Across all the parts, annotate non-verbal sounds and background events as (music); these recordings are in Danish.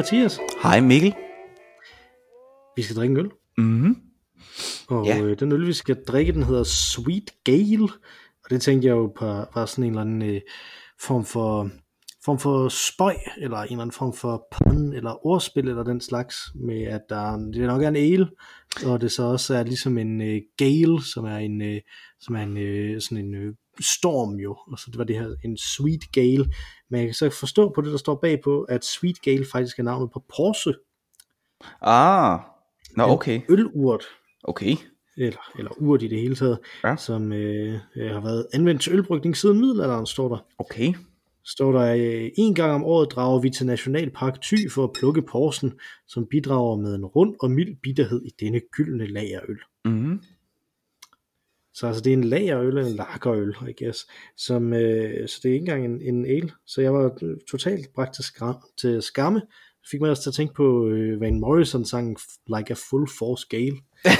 Hej Mathias. Hej Mikkel. Vi skal drikke en øl. Mm-hmm. Og Ja. øh, den øl, vi skal drikke, den hedder Sweet Gale. Og det tænkte jeg jo på, var sådan en eller anden øh, form for form for spøj, eller en eller anden form for pun, eller ordspil, eller den slags, med at der, det nok er en ale, og det så også er ligesom en øh, gale, som er en, øh, som er en øh, sådan en øh, storm jo, og så det var det her en sweet gale, men jeg kan så forstå på det, der står bagpå, at sweet gale faktisk er navnet på Porse, Ah, nå en okay. ølurt, Okay. eller, eller urt i det hele taget, Ja. som øh, øh, har været anvendt til ølbrygning siden middelalderen, står der. Okay. Står der, øh, en gang om året drager vi til Nationalpark Thy for at plukke porsen, som bidrager med en rund og mild bitterhed i denne gyldne lagerøl. Mm-hmm. Så altså det er en lagerøl, en lagerøl, I guess, som, øh, så det er ikke engang en, en ale. Så jeg var totalt bragt til, skra- til skamme. Fik mig også til at tænke på øh, Van Morrison sang Like a Full Force Gale. (laughs)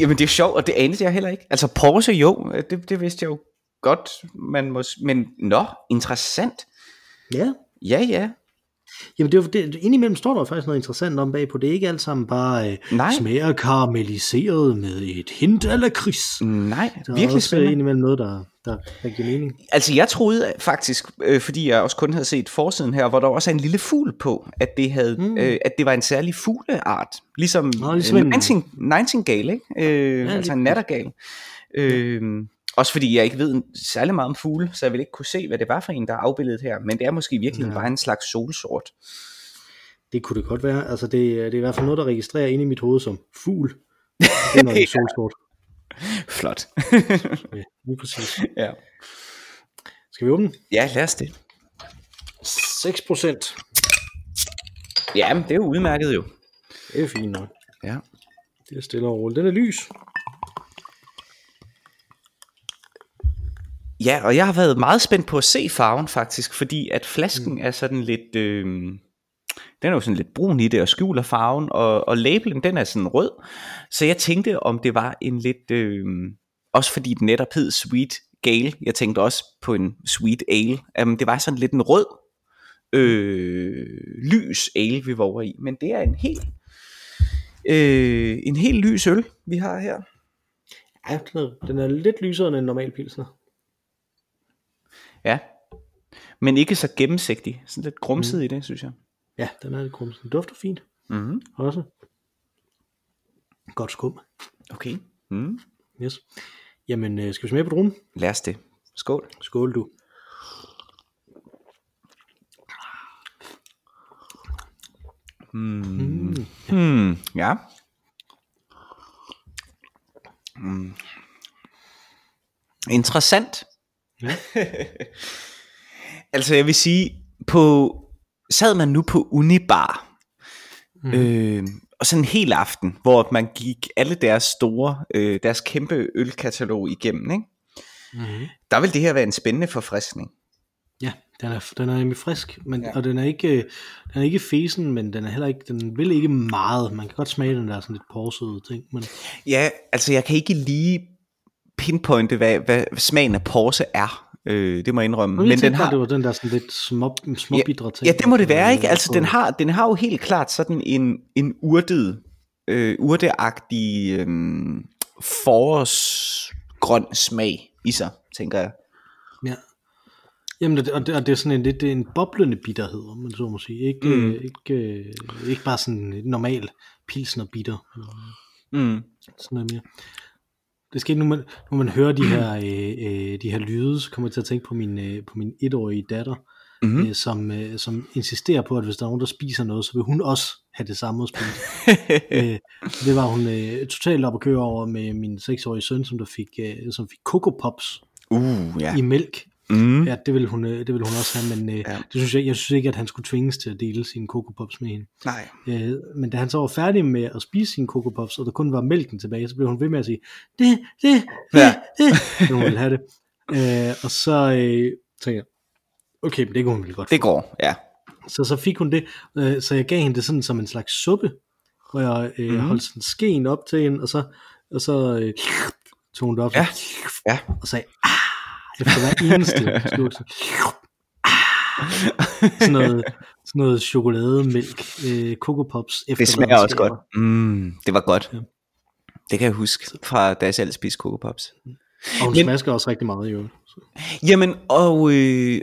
Jamen det er sjovt, og det anede jeg heller ikke. Altså Porsche jo, det, det vidste jeg jo godt, man må, men nå, interessant. Ja, Ja, ja. Jamen det, er det, indimellem står der faktisk noget interessant om bagpå. Det er ikke alt sammen bare øh, Nej. smager karamelliseret med et hint af lakrids. Nej, Der er virkelig også spændende. indimellem noget, der, der, der giver mening. Altså jeg troede faktisk, øh, fordi jeg også kun havde set forsiden her, hvor der også er en lille fugl på, at det, havde, Mm. øh, at det var en særlig fugleart. Ligesom, Nå, ligesom øh, en- nighting, nightingale, ikke? Øh, lige altså en nattergal. Øh, også fordi jeg ikke ved særlig meget om fugle, så jeg vil ikke kunne se, hvad det var for en, der er afbildet her. Men det er måske virkelig Ja. bare en slags solsort. Det kunne det godt være. Altså det, det er i hvert fald noget, der registrerer inde i mit hoved som fugl. Det er noget (laughs) Ja. solsort. Flot. Ja, lige præcis. (laughs) ja. Skal vi åbne? ja, lad os det. 6 procent. Ja, det er jo udmærket jo. Det er fint nok. Ja. Det er stille og roligt. Den er lys. Ja, og jeg har været meget spændt på at se farven faktisk, fordi at flasken mm. er sådan lidt, øh, den er jo sådan lidt brun i det og skjuler farven, og, og labelen den er sådan rød, så jeg tænkte om det var en lidt, øh, også fordi den netop hed Sweet Gale, jeg tænkte også på en Sweet Ale, um, det var sådan lidt en rød, øh, lys ale vi var over i, men det er en helt, øh, en helt lys øl vi har her. Ja, den er, den er lidt lysere end en normal pilsner. Ja. Men ikke så gennemsigtig. Sådan lidt grumset mm. i det, synes jeg. Ja, den er lidt krum. Den dufter fint Mm-hmm. også. Godt skum. Okay. Mm. Yes. Jamen, øh, skal vi smage på druen? Lad os det. Skål. Skål du. Mm. Hmm. Ja. Mm. Interessant. Ja. (laughs) altså jeg vil sige, på sad man nu på Unibar, Mm. øh, og sådan en hel aften, hvor man gik alle deres store, øh, deres kæmpe ølkatalog igennem, ikke? Mm-hmm. der vil det her være en spændende forfriskning. Ja, den er, den er nemlig frisk, men, Ja. og den er, ikke, den er ikke fesen, men den er heller ikke, den vil ikke meget. Man kan godt smage den der sådan lidt porsede ting, men Ja, altså jeg kan ikke lige pinpointe, hvad, hvad smagen af porse er. Øh, det må jeg indrømme. men, Men den har, det var den der sådan lidt små, småbidre ting. ja, det må det være, ikke? øh, Altså den har, den har jo helt klart sådan en, en urtet, øh, urteagtig øh, forårsgrøn smag i sig, tænker jeg. Ja. Jamen, det, og, det, og det er sådan en lidt en boblende bitterhed, om man så må sige. Ikke, Mm. mm. ikke, øh, ikke bare sådan en normal pilsner bitter. Mm. Sådan noget mere. Det skal nu man, når man hører de her, øh, øh, de her lyde, så kommer jeg til at tænke på min, øh, på min etårige datter, Mhm. mm. øh, som, øh, som insisterer på, at hvis der er nogen, der spiser noget, så vil hun også have det samme at spise. (laughs) øh, det var hun øh, totalt op at køre over med min seksårige søn, som der fik, øh, som fik Coco Pops Uh, ja. i mælk. Mm. Ja, det vil hun, øh, det vil hun også have, men øh, Ja. det synes jeg, jeg synes ikke, at han skulle tvinges til at dele sine Coco Pops med hende. Nej. Øh, men da han så var færdig med at spise sine Coco Pops, og der kun var mælken tilbage, så blev hun ved med at sige, det, det, det, Ja. det, så hun ville have det. Øh, og så øh, tænkte jeg, okay, men det kunne hun vel godt Det går, ja. så, så fik hun det, øh, så jeg gav hende det sådan som en slags suppe, hvor jeg øh, mm. holdt sådan skeen op til hende, og så, og så øh, tog hun det op, Ja. så, Ja. og sagde, ah, efter hver eneste slurk. så, sådan noget, sådan noget chokolademælk, øh, Coco Pops. Det smager også godt. Mm, det var godt. Ja. Det kan jeg huske fra da jeg selv spiste Coco Pops. Og hun Men- smasker også rigtig meget, jo. Så. Jamen, og øh,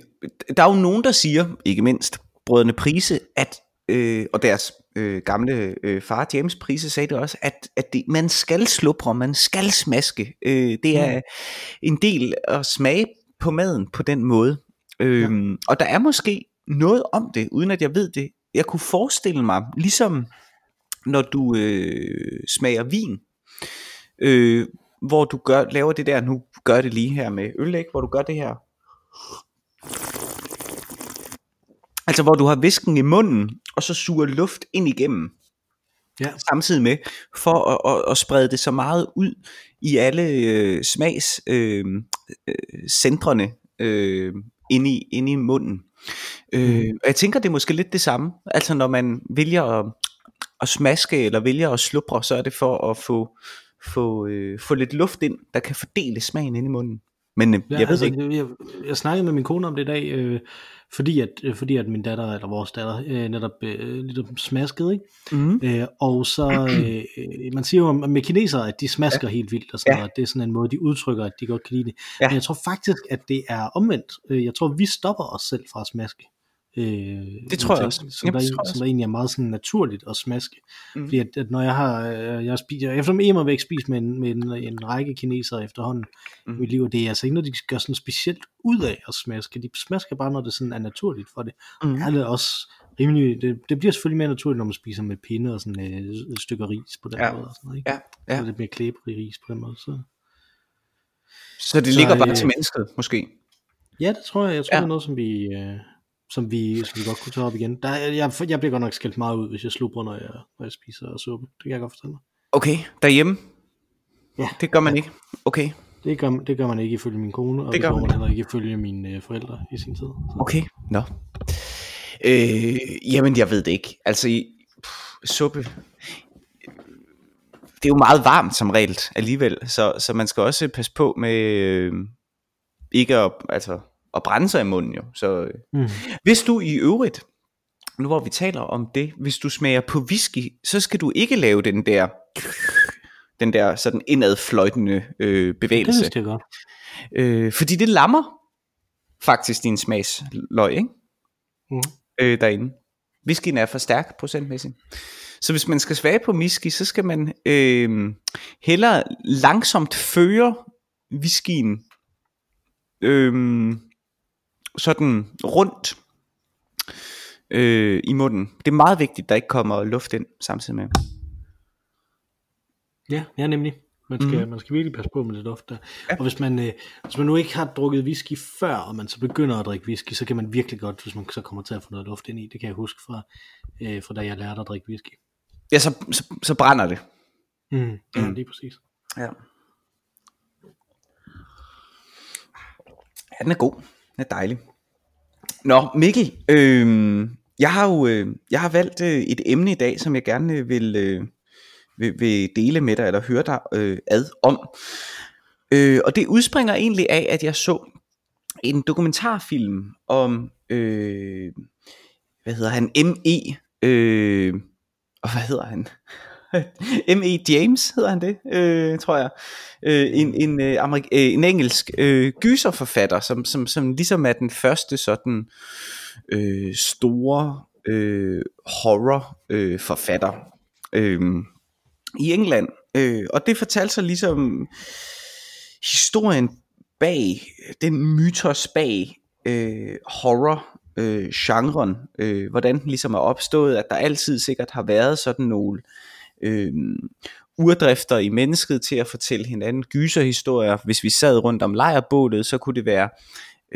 der er jo nogen, der siger, ikke mindst brødrene Prise, at, øh, og deres øh, gamle øh, far James Prise sagde det også, at, at det, man skal slubre, man skal smaske. Øh, det er Mm. en del at smage på maden på den måde. Øh, Og der er måske noget om det, uden at jeg ved det. Jeg kunne forestille mig, ligesom når du øh, smager vin, øh, hvor du gør, laver det der, nu gør det lige her med øl, ikke? hvor du gør det her. Altså hvor du har visken i munden, og så suger luft ind igennem, Ja. samtidig med, for at, at, at sprede det så meget ud i alle øh, smags øh, øh, centrene øh, inde, i, inde i munden. Øh, og jeg tænker, det er måske lidt det samme. Altså når man vælger at, at smaske, eller vælger at slubre, så er det for at få, få, øh, få lidt luft ind, der kan fordele smagen ind i munden. Men øh, Ja, jeg ved altså, ikke. Jeg, jeg, jeg snakkede med min kone om det i dag, øh, fordi, at, øh, fordi at min datter, eller vores datter, øh, netop øh, lidt smaskede, ikke? Mm. Øh, og så, øh, øh, man siger jo med kinesere, at de smasker ja. helt vildt, og sådan Ja. noget. det er sådan en måde, de udtrykker, at de godt kan lide det. Ja. Men jeg tror faktisk, at det er omvendt. Øh, Jeg tror, vi stopper os selv fra at smaske. Øh, Det tror jeg ting, også. Som, Jamen, der, tror jeg som der egentlig er meget sådan naturligt at smaske. Mm. Fordi at, at når jeg har, øh, jeg spiser, efter mig og væk spist med, en, med en, en række kinesere efterhånden Mm. i mit liv, og det er altså ikke noget, de gør sådan specielt ud af at smaske. De smasker bare, når det sådan er naturligt for det. Mm. Det også rimelig, det, det bliver selvfølgelig mere naturligt, når man spiser med pinde og sådan øh, et stykke ris på den Ja. måde. Og sådan noget, ikke? Ja, ja. Så lidt mere klæberig ris på den måde. Så. Så det Så, ligger bare øh, til mennesket, måske. Ja, det tror jeg. Jeg tror, ja. det er noget, som vi, øh, som vi, som vi godt kunne tage op igen. Der, er- jeg, jeg bliver godt nok skældt meget ud, hvis jeg slubrer, når jeg, når jeg spiser suppe. Det kan jeg godt forstå. Okay, derhjemme? Ja. Det gør man ikke. Okay, Det gør, det gør man ikke ifølge min kone, og Det gør man man heller ikke ifølge mine øh, forældre i sin tid. Så. okay, nå. Øh, jamen, jeg ved det ikke. Altså, i, pff, suppe... Det er jo meget varmt som regel alligevel, så, så man skal også passe på med øh, ikke at, altså, at brænde sig i munden jo. Så, øh. Mm. Hvis du i øvrigt, nu hvor vi taler om det, hvis du smager på whisky, så skal du ikke lave den der, den der sådan indadfløjtende øh, Det bevægelse. vidste jeg godt. Øh, fordi det lammer faktisk din smagsløg, ikke? Mm. Øh, derinde. Whiskyen er for stærk procentmæssigt. Så hvis man skal smage på whisky, så skal man øh, hellere langsomt føre whiskyen øh, sådan rundt øh, i munden. Det er meget vigtigt, der ikke kommer luft ind samtidig med. Ja, ja nemlig. Man skal, mm. man skal virkelig passe på med det duft der. Ja. Og hvis man, øh, hvis man nu ikke har drukket whisky før, og man så begynder at drikke whisky, så kan man virkelig godt, hvis man så kommer til at få noget luft ind i. Det kan jeg huske fra, øh, fra da jeg lærte at drikke whisky. Ja, så, så, så brænder det. Mm. Ja, Mm. lige præcis. Ja. Ja, den er god. Den er dejlig. Nå, Mikkel, øh, jeg har jo øh, jeg har valgt øh, et emne i dag, som jeg gerne øh, vil, øh, vil, vil dele med dig, eller høre dig øh, ad om. Øh, og det udspringer egentlig af, at jeg så en dokumentarfilm om, øh, hvad hedder han, M.E., øh, og hvad hedder han? (laughs) M.E. James hedder han det, øh, tror jeg. Øh, en, en, øh, amerik- øh, en engelsk øh, gyserforfatter, som, som, som ligesom er den første sådan øh, store øh, horror øh, forfatter øh, i England. Øh, og det fortalte sig ligesom historien bag, den mytos bag øh, horror øh, genren, øh, hvordan den ligesom er opstået, at der altid sikkert har været sådan nogle øh, øh, urdrifter i mennesket til at fortælle hinanden gyserhistorier. Hvis vi sad rundt om lejrbålet, så kunne det være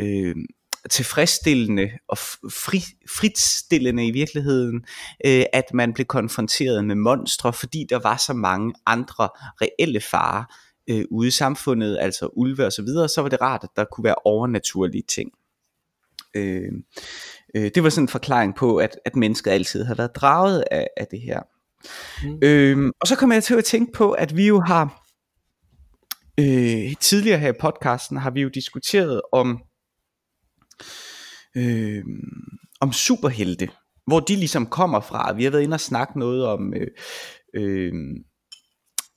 øh, tilfredsstillende og fri, fritstillende i virkeligheden, øh, at man blev konfronteret med monstre, fordi der var så mange andre reelle farer øh, ude i samfundet, altså ulve og så videre, så var det rart, at der kunne være overnaturlige ting. Øh, øh, det var sådan en forklaring på, at, at mennesket altid har været draget af, af det her. Mm. Øhm, og så kommer jeg til at tænke på, at vi jo har øh, tidligere her i podcasten har vi jo diskuteret om øh, om superhelte, hvor de ligesom kommer fra. Vi har været inde og snakke noget om, øh, øh,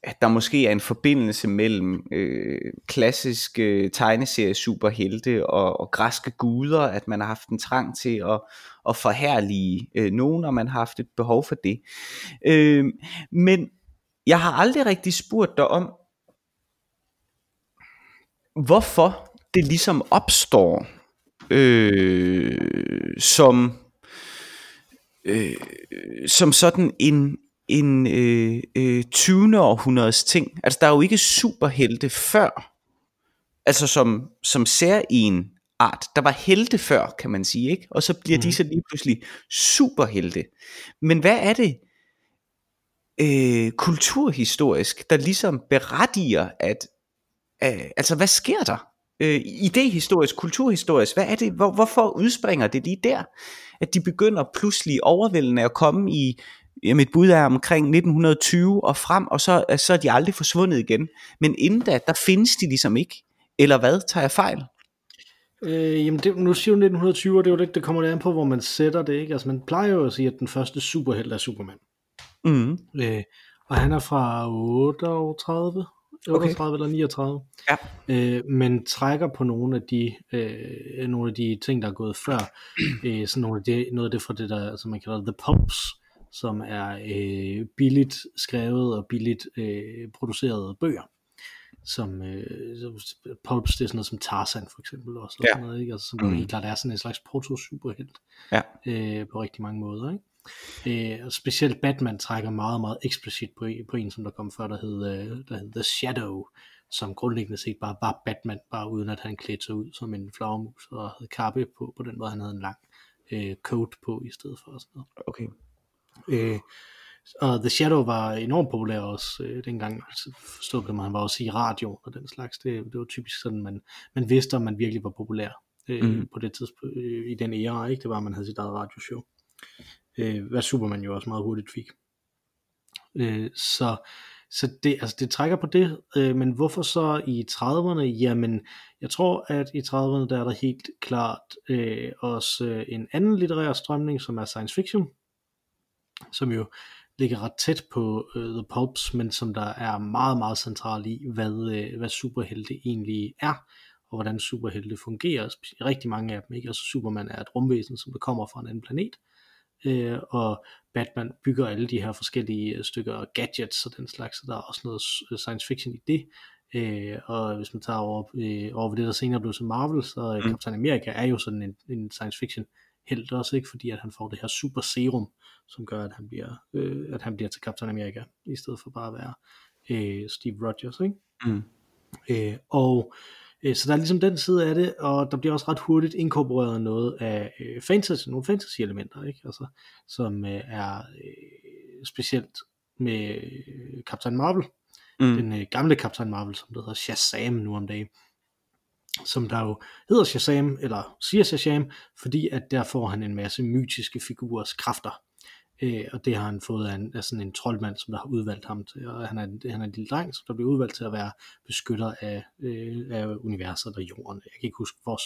at der måske er en forbindelse mellem øh, klassiske tegneserie superhelte og, og græske guder, at man har haft en trang til at, at forhærlige øh, nogen, og man har haft et behov for det. Øh, men jeg har aldrig rigtig spurgt dig om, hvorfor det ligesom opstår øh, som øh, som sådan en en øh, øh, 20. århundredes ting. Altså der er jo ikke superhelte før, altså som, som ser en art. Der var helte før, kan man sige, ikke? Og så bliver mm. de så lige pludselig superhelte. Men hvad er det øh, kulturhistorisk, der ligesom berettiger, at øh, altså hvad sker der? Øh, idehistorisk, kulturhistorisk, hvad er det? Hvor, hvorfor udspringer det lige der? At de begynder pludselig overvældende at komme i ja, mit bud er omkring 1920 og frem, og så, så er de aldrig forsvundet igen. Men inden da, der findes de ligesom ikke. Eller hvad? Tager jeg fejl? Øh, jamen det, nu siger du 1920, og det er jo det, det kommer det an på, hvor man sætter det. Ikke? Altså man plejer jo at sige, at den første superhelt er Superman. Mm. Øh, og han er fra 38, 38 okay. eller 39. Ja. Øh, men trækker på nogle af de øh, nogle af de ting, der er gået før. øh, sådan nogle af det, noget af det fra det der, som man kalder The Pulps, som er øh, billigt skrevet og billigt øh, producerede bøger som øh, Pulps, det er sådan noget som Tarzan for eksempel også, og ja. sådan noget, ikke? Altså, som mm. helt klart er sådan en slags proto-superhelt ja. øh, på rigtig mange måder. Ikke? Øh, og specielt Batman trækker meget, meget eksplicit på, på en, som der kom før, der hed, øh, der hed The Shadow, som grundlæggende set bare var Batman, bare uden at han klædte sig ud som en flagermus og havde kappe på, på den måde, han havde en lang øh, coat på i stedet for. Og sådan noget. Okay. Øh, og The Shadow var enormt populær også øh, dengang, forstået på man var også i radio og den slags. Det, det var typisk sådan, man, man vidste, om man virkelig var populær øh, mm. på det tidspunkt, øh, i den æra, ikke? Det var, at man havde sit eget radioshow. Øh, hvad Superman jo også meget hurtigt fik. Øh, så så det, altså det trækker på det, øh, men hvorfor så i 30'erne? Jamen, jeg tror, at i 30'erne der er der helt klart øh, også øh, en anden litterær strømning, som er science fiction, som jo ligger ret tæt på uh, The Pulps, men som der er meget, meget central i, hvad, uh, hvad superhelte egentlig er, og hvordan superhelte fungerer. Rigtig mange af dem, ikke? Altså Superman er et rumvæsen, som der kommer fra en anden planet, uh, og Batman bygger alle de her forskellige stykker gadgets og den slags, så der er også noget science fiction i det. Uh, og hvis man tager over, uh, over det, der senere blev til Marvel, så mm. Captain America er jo sådan en, en science fiction held også, ikke? fordi at han får det her super serum, som gør, at han bliver, øh, at han bliver til Captain America, i stedet for bare at være øh, Steve Rogers. Ikke? Mm. Øh, og øh, så der er ligesom den side af det, og der bliver også ret hurtigt inkorporeret noget af øh, fantasy, nogle fantasy elementer, ikke? Altså, som øh, er øh, specielt med øh, Captain Marvel, mm. den øh, gamle Captain Marvel, som der hedder Shazam nu om dagen som der jo hedder Shazam, eller siger Shazam, fordi at der får han en masse mytiske figurers kræfter. Øh, og det har han fået af, en, af sådan en troldmand, som der har udvalgt ham til, og han er, han er en lille dreng, som der bliver udvalgt til at være beskytter af, øh, af universet og jorden. Jeg kan ikke huske, hvor,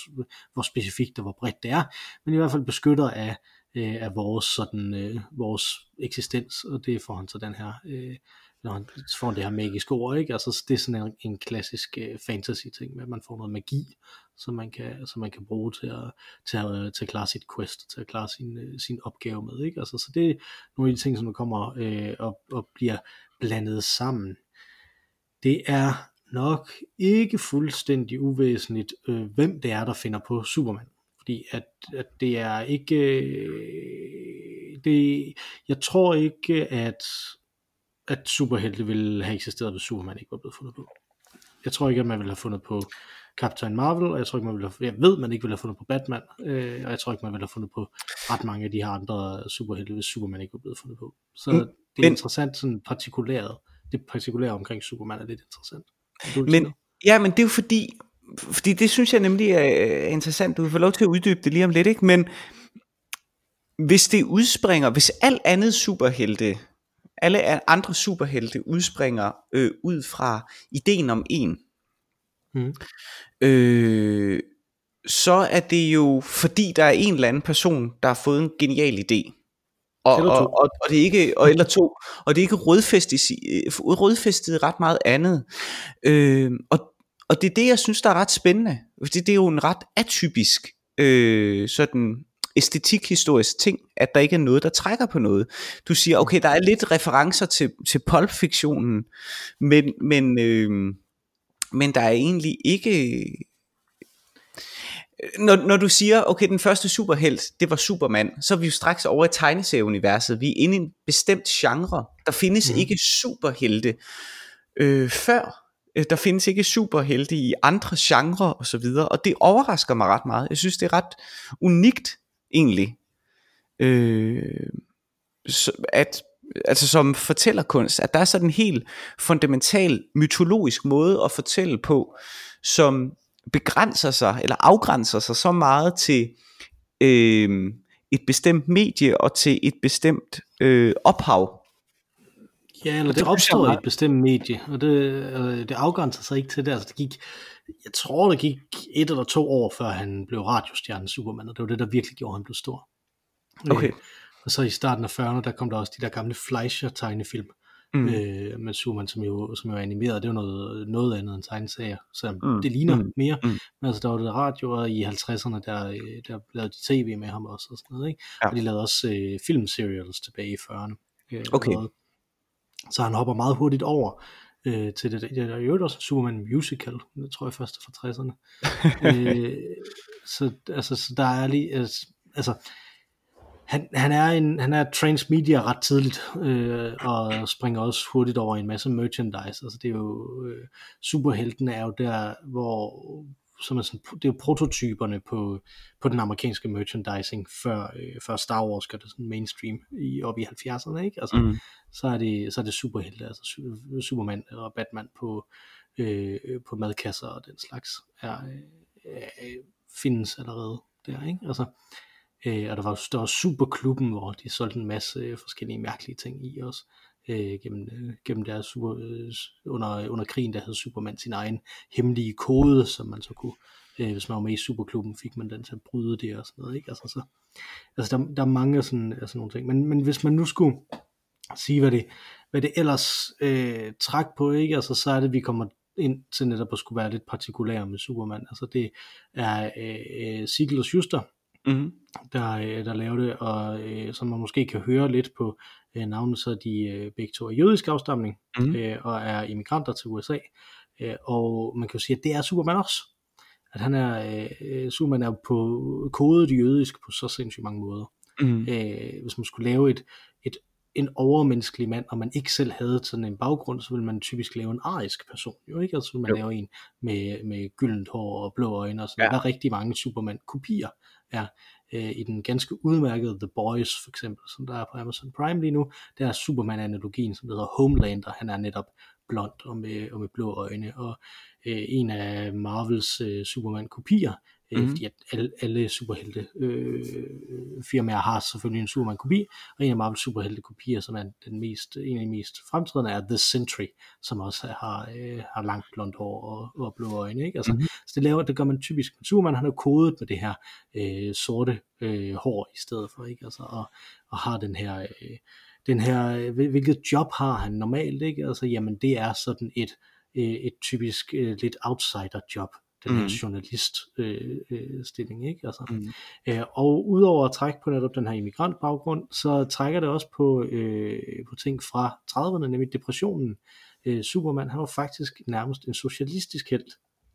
hvor specifikt og hvor bredt det er, men i hvert fald beskytter af, øh, af vores, sådan, øh, vores eksistens, og det får han så den her øh, når han får det her magiske ord, ikke? Altså, det er sådan en, en klassisk uh, fantasy ting, med at man får noget magi, som man kan, som man kan bruge til at, til, at, øh, til at klare sit quest, til at klare sin, uh, sin opgave med, ikke? Altså, så det er nogle af de ting, som der kommer uh, og, og bliver blandet sammen. Det er nok ikke fuldstændig uvæsentligt, uh, hvem det er, der finder på Superman. Fordi at, at det er ikke... Uh, det, jeg tror ikke, at at superhelte ville have eksisteret, hvis Superman ikke var blevet fundet på. Jeg tror ikke, at man ville have fundet på Captain Marvel, og jeg tror ikke, man ville have, jeg ved, man ikke ville have fundet på Batman, øh, og jeg tror ikke, man ville have fundet på ret mange af de her andre superhelte, hvis Superman ikke var blevet fundet på. Så mm, det er men, interessant, sådan partikulæret, det partikulære omkring Superman er lidt interessant. Men, ja, men det er jo fordi, fordi det synes jeg nemlig er interessant, du vil få lov til at uddybe det lige om lidt, ikke? men hvis det udspringer, hvis alt andet superhelte alle andre superhelte udspringer øh, ud fra ideen om en. Mm. Øh, så er det jo fordi der er en eller anden person, der har fået en genial idé. Og, og, og, og det er ikke og eller to og det er ikke rødfæstet, rødfæstet ret meget andet. Øh, og, og det er det jeg synes der er ret spændende. Fordi det er jo en ret atypisk øh, sådan æstetikhistorisk ting, at der ikke er noget, der trækker på noget. Du siger, okay, der er lidt referencer til, til pulp-fiktionen, men, men, øh, men der er egentlig ikke... Når, når du siger, okay, den første superhelt, det var Superman, så er vi jo straks over i tegneserieuniverset. Vi er inde i en bestemt genre. Der findes mm. ikke superhelte øh, før. Øh, Der findes ikke superhelte i andre genrer og så videre, og det overrasker mig ret meget. Jeg synes, det er ret unikt egentlig. Øh, at altså som fortællerkunst, at der er sådan en helt fundamental mytologisk måde at fortælle på, som begrænser sig, eller afgrænser sig så meget til øh, et bestemt medie og til et bestemt øh, ophav. Ja, eller det, det opstår i et bestemt medie, og det, øh, det afgrænser sig ikke til det. Altså, det gik, jeg tror, det gik et eller to år, før han blev radiostjerne Superman, og det var det, der virkelig gjorde, at han blev stor. Okay. Øh, og så i starten af 40'erne, der kom der også de der gamle Fleischer-tegnefilm, Mm. øh, med Superman, som jo, som jo er animeret. Det var noget, noget andet end tegneserier, så Mm, det ligner mm, mere. mm. Men altså, der var det radio, og i 50'erne, der, øh, der lavede de tv med ham også, og sådan noget, ikke? Ja. Og de lavede også øh, filmserials tilbage i 40'erne. Øh, Okay. Så han hopper meget hurtigt over øh, til det. Det er jo også Superman musical, det tror jeg først er fra 60'erne. (laughs) øh, så, altså, så der er lige, altså, altså han, han, er en, han er transmedia ret tidligt, øh, og springer også hurtigt over en masse merchandise. Altså det er jo, øh, superheltene er jo der, hvor som er sådan, det er jo prototyperne på, på den amerikanske merchandising, før, øh, før Star Wars gør det sådan mainstream i, op i 70'erne, ikke? Altså, Mm. så er det, så er det superhelte, altså su- Superman og Batman på, øh, på madkasser og den slags, er, øh, øh, findes allerede der, ikke? Altså, øh, og der var, der var Superklubben, hvor de solgte en masse øh, forskellige mærkelige ting i også, øh, gennem, øh, gennem deres super, øh, under, under krigen, der havde Superman sin egen hemmelige kode, som man så kunne, øh, hvis man var med i Superklubben, fik man den til at bryde det og sådan noget, ikke? Altså, så, altså der, der er mange sådan, altså nogle ting, men, men hvis man nu skulle sige, hvad det, hvad det ellers øh, træk på, ikke? Altså, så er det, vi kommer ind til netop at skulle være lidt partikulære med Superman. Altså, det er øh, Siegel og Schuster, Mm. der, øh, der laver det, og øh, som man måske kan høre lidt på øh, navnet, så er de øh, begge to af jødisk afstamning, Mhm. øh, og er immigranter til USA. Øh, og man kan jo sige, at det er Superman også. At han er, øh, Superman er på kodet jødisk på så sindssygt mange måder. Mm. Øh, hvis man skulle lave et, et, en overmenneskelig mand, og man ikke selv havde sådan en baggrund, så ville man typisk lave en arisk person, jo ikke? Altså man Jo. lave en med, med gyldent hår og blå øjne og sådan Ja. ja. Der er rigtig mange Superman-kopier er øh, i den ganske udmærkede The Boys for eksempel, som der er på Amazon Prime lige nu, der er Superman-analogien, som hedder Homelander, han er netop blond og med, og med blå øjne, og øh, en af Marvels øh, Superman-kopier mm. fordi at alle, alle superhelte øh, firmaer har selvfølgelig en Superman-kopi, og en af Marvels superhelte-kopier, som er den mest, en af de mest fremtrædende, er The Sentry, som også har, øh, har langt blondt hår og, og blå øjne. Ikke? Altså, mm. Så det, laver, det gør man typisk med Superman, han er kodet med det her øh, sorte øh, hår i stedet for, ikke? Altså, og, og har den her... Øh, den her, øh, hvil- hvilket job har han normalt, ikke? Altså, jamen, det er sådan et, øh, et typisk øh, lidt outsider job, den her Mhm. journalist øh, øh, stilling, ikke? Altså, Mm. Øh, og udover at trække på netop den her immigrantbaggrund, så trækker det også på, øh, på ting fra 30'erne, nemlig depressionen. Øh, Superman, han var faktisk nærmest en socialistisk held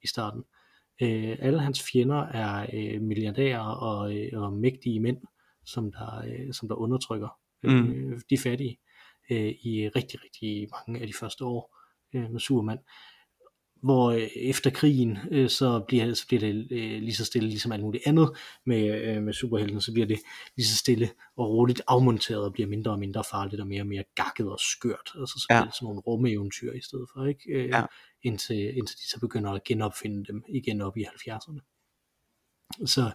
i starten. Øh, alle hans fjender er øh, milliardærer og, øh, og mægtige mænd, som der, øh, som der undertrykker øh, Mm. de fattige øh, i rigtig, rigtig mange af de første år øh, med Superman hvor øh, efter krigen, øh, så, bliver, så bliver det øh, lige så stille, ligesom alt muligt andet med, øh, med superhelten, så bliver det lige så stille og roligt afmonteret og bliver mindre og mindre farligt og mere og mere gakket og skørt. Altså så bliver Ja. det sådan nogle rumeventyr i stedet for, ikke? Øh, Ja. indtil, indtil de så begynder at genopfinde dem igen op i 70'erne. Så,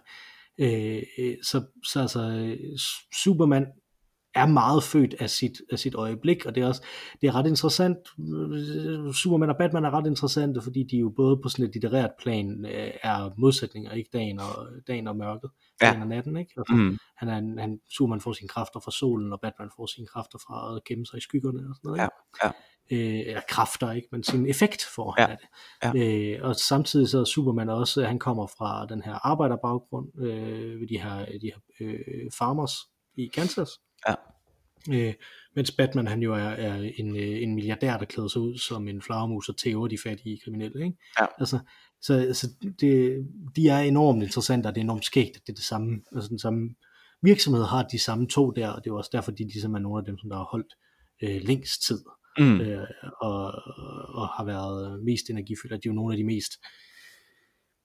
øh, så, så altså, Superman er meget født af sit, af sit øjeblik, og det er også det er ret interessant. Superman og Batman er ret interessante, fordi de jo både på sådan et litterært plan øh, er modsætninger, ikke dagen og, dagen og mørket, ja. dagen og natten, ikke? Altså, mm. han er en, han, Superman får sine kræfter fra solen, og Batman får sine kræfter fra at gemme sig i skyggerne og sådan noget, ikke? Ja, ja øh, eller kræfter, ikke, men sin effekt får han ja. af det. Ja. Øh, og samtidig så er Superman også, han kommer fra den her arbejderbaggrund øh, ved de her, de her øh, farmers i Kansas. Ja. Øh, mens Batman han jo er, er en, øh, en milliardær, der klæder sig ud som en flagermus og tæver de fattige kriminelle. Ikke? Ja. Altså, så altså, det, de er enormt interessante, og det er enormt skægt, at det er det samme, altså den samme virksomhed har de samme to der, og det er også derfor, de ligesom er nogle af dem, som der har holdt øh, længst tid mm. øh, og, og har været mest energifyldte. De er jo nogle af de mest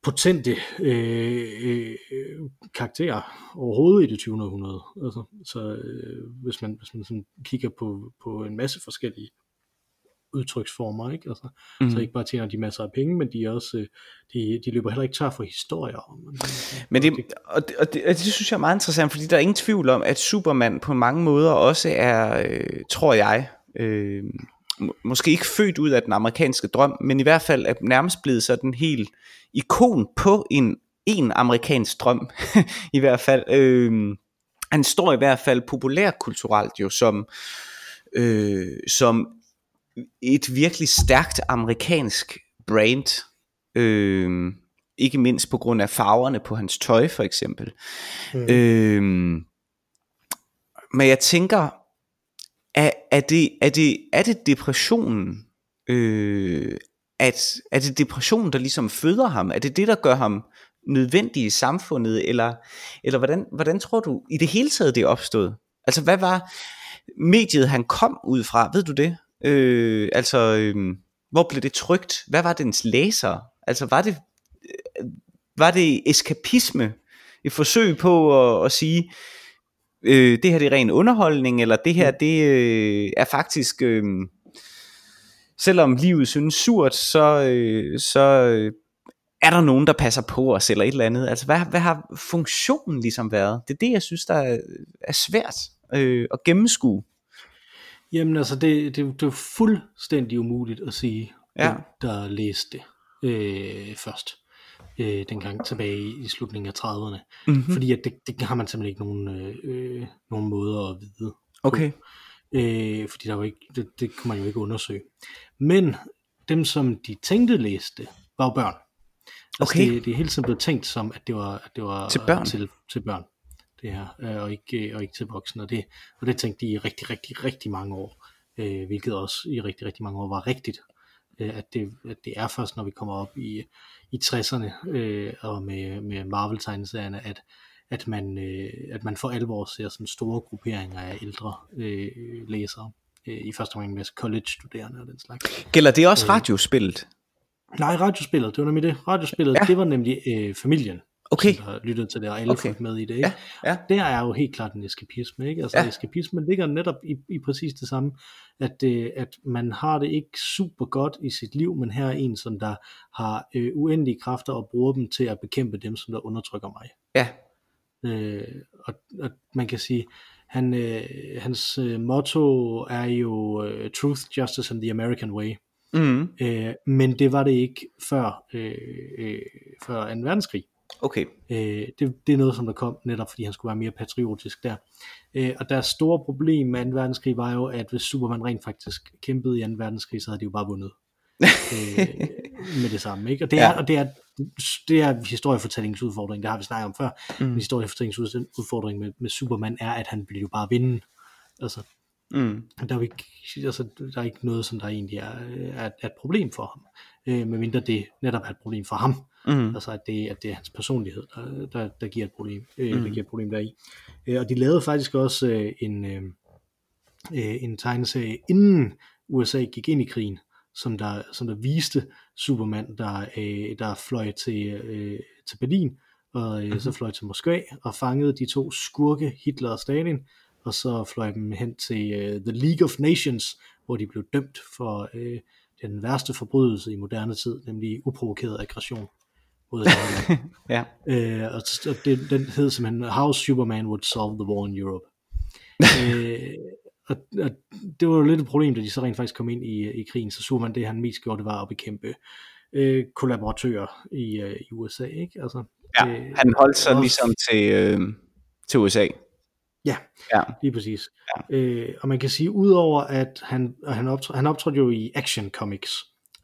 potente øh, øh, karakterer overhovedet i det 20. århundrede. Altså, så øh, hvis man, hvis man sådan kigger på, på en masse forskellige udtryksformer, ikke? Altså, mm. så ikke bare tjener de masser af penge, men de er også, øh, de, de løber heller ikke tør for historier. Men det, og det, og det, og det synes jeg er meget interessant, fordi der er ingen tvivl om, at Superman på mange måder også er, øh, tror jeg, øh, måske ikke født ud af den amerikanske drøm, men i hvert fald er nærmest blevet sådan helt ikon på en, en amerikansk drøm, (laughs) i hvert fald. Øh, han står i hvert fald populærkulturelt jo som, øh, som et virkelig stærkt amerikansk brand. Øh, ikke mindst på grund af farverne på hans tøj for eksempel. Mm. Øh, men jeg tænker, er, er, det, er, det, er det depressionen, øh, at, er det depressionen, der ligesom føder ham? Er det det, der gør ham nødvendig i samfundet? Eller, eller hvordan, hvordan tror du i det hele taget, det opstod? Altså hvad var mediet, han kom ud fra? Ved du det? Øh, altså, øh, hvor blev det trygt? Hvad var dens læser? Altså var det, øh, var det eskapisme? Et forsøg på at, at sige, øh, det her det er ren underholdning, eller det her det øh, er faktisk, øh, selvom livet synes surt, så, øh, så øh, er der nogen, der passer på os, eller et eller andet. Altså, hvad, hvad har funktionen ligesom været? Det er det, jeg synes, der er, er svært øh, at gennemskue. Jamen altså, det, det, det er fuldstændig umuligt at sige, ja. der læste det øh, først øh, dengang tilbage i, slutningen af 30'erne. Mm-hmm. Fordi at det, det har man simpelthen ikke nogen, øh, nogen måder at vide. Okay. Øh, fordi der var ikke, det, det kunne man jo ikke undersøge. Men dem, som de tænkte læste, var jo børn. Altså okay. det, det er hele tiden blevet tænkt som, at det var, at det var til børn. Til, til børn det her, øh, og ikke, og ikke til voksne. Og det, og det tænkte de i rigtig, rigtig, rigtig mange år, øh, hvilket også i rigtig, rigtig mange år var rigtigt. Øh, at, det, at det er først, når vi kommer op i, i 60'erne øh, og med, med Marvel-tegneserierne, at, at, man, øh, at man for alvor ser sådan store grupperinger af ældre øh, læsere. Øh, I første omgang med college-studerende og den slags. Gælder det også øh, radiospillet? Nej, radiospillet, det var nemlig det. Radiospillet, ja. det var nemlig øh, familien okay. som har lyttet til det, og alle okay. med i det. Ikke? Ja, ja. Der er jo helt klart en eskapisme. Ikke? Altså ja. eskapismen ligger netop i, i præcis det samme, at, øh, at man har det ikke super godt i sit liv, men her er en, som der har øh, uendelige kræfter og bruger dem til at bekæmpe dem, som der undertrykker mig. Ja. Øh, og, og man kan sige, han, øh, hans øh, motto er jo uh, Truth, Justice and the American Way. Mm. Øh, men det var det ikke før, øh, øh, før 2. verdenskrig. Okay. Øh, det, det er noget, som der kom netop, fordi han skulle være mere patriotisk der. Øh, og deres store problem med 2. verdenskrig var jo, at hvis Superman rent faktisk kæmpede i 2. verdenskrig, så havde de jo bare vundet. (laughs) øh, med det samme. Ikke? Og, det er, ja. og det er, det er historiefortællingens udfordring, det har vi snakket om før. Mm. Historiefortællingens udfordring med, med Superman er, at han vil jo bare vinde. Altså, mm. der, er ikke, altså, der er ikke noget, som der egentlig er, er, er et problem for ham. Øh, medmindre det netop er et problem for ham. Mm. Altså at det, at det er hans personlighed, der, der, der giver et problem, øh, mm. der giver et problem deri. Øh, og de lavede faktisk også øh, en, øh, øh, en tegneserie, inden USA gik ind i krigen, som der, som der viste Superman, der, øh, der fløj til, øh, til Berlin, og øh, mm-hmm. så fløj til Moskva, og fangede de to skurke, Hitler og Stalin, og så fløj dem hen til øh, The League of Nations, hvor de blev dømt for øh, den værste forbrydelse i moderne tid, nemlig uprovokeret aggression mod (laughs) ja. Øh, og det, den hed simpelthen How Superman Would Solve the War in Europe. (laughs) øh, og, og det var jo lidt et problem, da de så rent faktisk kom ind i, i krigen, så så man det, han mest gjorde, det var at bekæmpe øh, kollaboratører i, øh, i USA, ikke? Altså, ja, øh, han holdt sig også, ligesom til, øh, til USA. Ja, ja, lige præcis. Ja. Øh, og man kan sige, udover at han, han, optrådte, han optrådte jo i Action Comics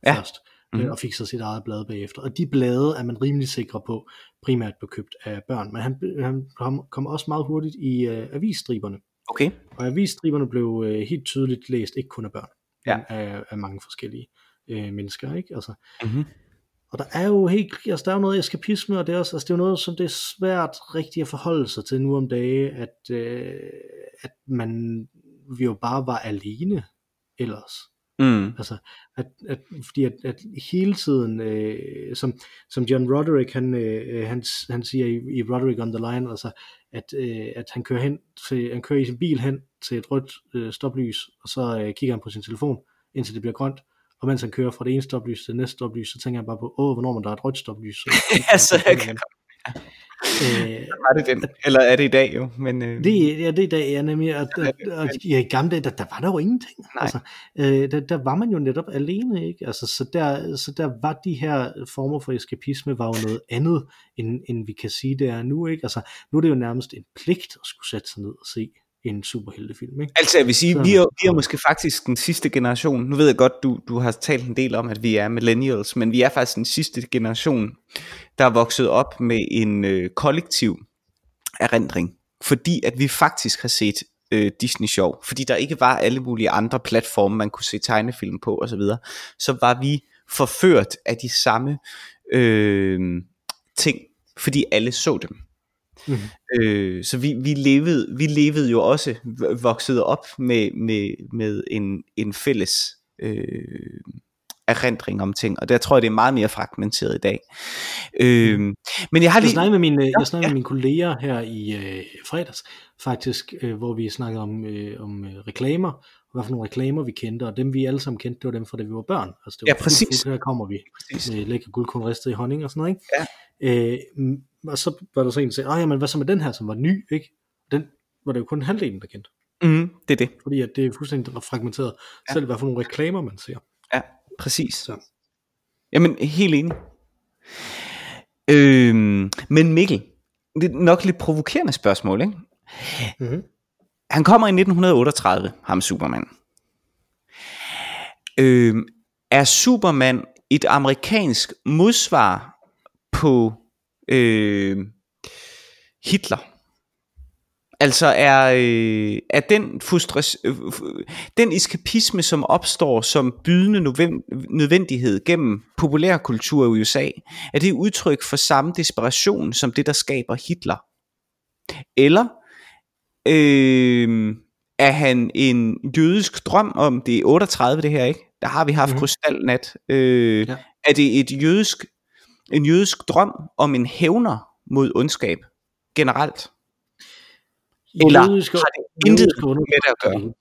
ja. først, mm. og fik så sit eget blad bagefter. Og de blade er man rimelig sikre på, primært blev købt af børn. Men han, han kom, kom også meget hurtigt i uh, avisstriberne. Okay. Og avisstriberne blev uh, helt tydeligt læst, ikke kun af børn, ja. men af, af mange forskellige uh, mennesker. Ikke? Altså, mm-hmm. Og der er jo helt, altså der er jo noget eskapisme, og det er, også, altså det er jo noget, som det er svært rigtig at forholde sig til nu om dage, at, øh, at man vi jo bare var alene ellers. Mm. Altså, at, at, fordi at, at hele tiden, øh, som, som John Roderick, han, øh, han, han siger i, i Roderick on the Line, altså, at, øh, at han kører hen til, han kører i sin bil hen til et rødt øh, stoplys, og så øh, kigger han på sin telefon, indtil det bliver grønt, og mens han kører fra det ene stoplys til det næste stoplys, så tænker han bare på, åh, hvornår man der er et rødt stoplys. Så, (laughs) ja, så jeg (laughs) kan Øh, var det den? Eller er det i dag jo? Men, øh, det, ja, det er i dag, ja, nemlig. At, at, at, ja, i gamle dage, der, der var der jo ingenting. Nej. Altså, øh, der, der var man jo netop alene, ikke? Altså, så, der, så der var de her former for eskapisme, var jo noget andet, end, end vi kan sige, det er nu, ikke? Altså, nu er det jo nærmest en pligt at skulle sætte sig ned og se en superheltefilm. Ikke? Altså jeg vil sige, vi er, vi er måske faktisk den sidste generation, nu ved jeg godt, du, du har talt en del om, at vi er millennials, men vi er faktisk den sidste generation, der er vokset op med en øh, kollektiv erindring, fordi at vi faktisk har set øh, Disney Show, fordi der ikke var alle mulige andre platforme, man kunne se tegnefilm på osv., så, så var vi forført af de samme øh, ting, fordi alle så dem. Mm-hmm. Øh, så vi, vi, levede, vi levede jo også, voksede op med, med, med en, en fælles øh, erindring om ting, og der tror jeg, det er meget mere fragmenteret i dag. Øh, mm. men jeg har lige... Jeg snakkede med mine, ja, jeg snakkede ja. med mine kolleger her i øh, fredags, faktisk, øh, hvor vi snakkede om, øh, om øh, reklamer, hvad for nogle reklamer vi kendte, og dem vi alle sammen kendte, det var dem fra da vi var børn. Altså det var ja, præcis. Fuld, her kommer vi præcis. med lækker guldkorn ristet i honning og sådan noget, ikke? Ja. Øh, og så var der så en, der sagde, ah, jamen, hvad så med den her, som var ny, ikke? Den var det jo kun halvdelen, der kendte. Mm, det er det. Fordi at det er fuldstændig fragmenteret, ja. selv hvad for nogle reklamer man ser. Ja, præcis. Så. Jamen, helt enig. Øhm, men Mikkel, det er nok lidt provokerende spørgsmål, ikke? Mm-hmm. Han kommer i 1938, ham Superman. Øhm, er Superman et amerikansk modsvar på øh, Hitler. Altså er, øh, er den, frustration, øh, den eskapisme, som opstår som bydende nødvendighed gennem populærkultur i USA, er det udtryk for samme desperation som det, der skaber Hitler? Eller øh, er han en jødisk drøm om, det er 38 det her, ikke? Der har vi haft mm. krystalnat. Øh, ja. Er det et jødisk en jødisk drøm om en hævner mod ondskab generelt? Eller jødiske, har det intet med det at gøre?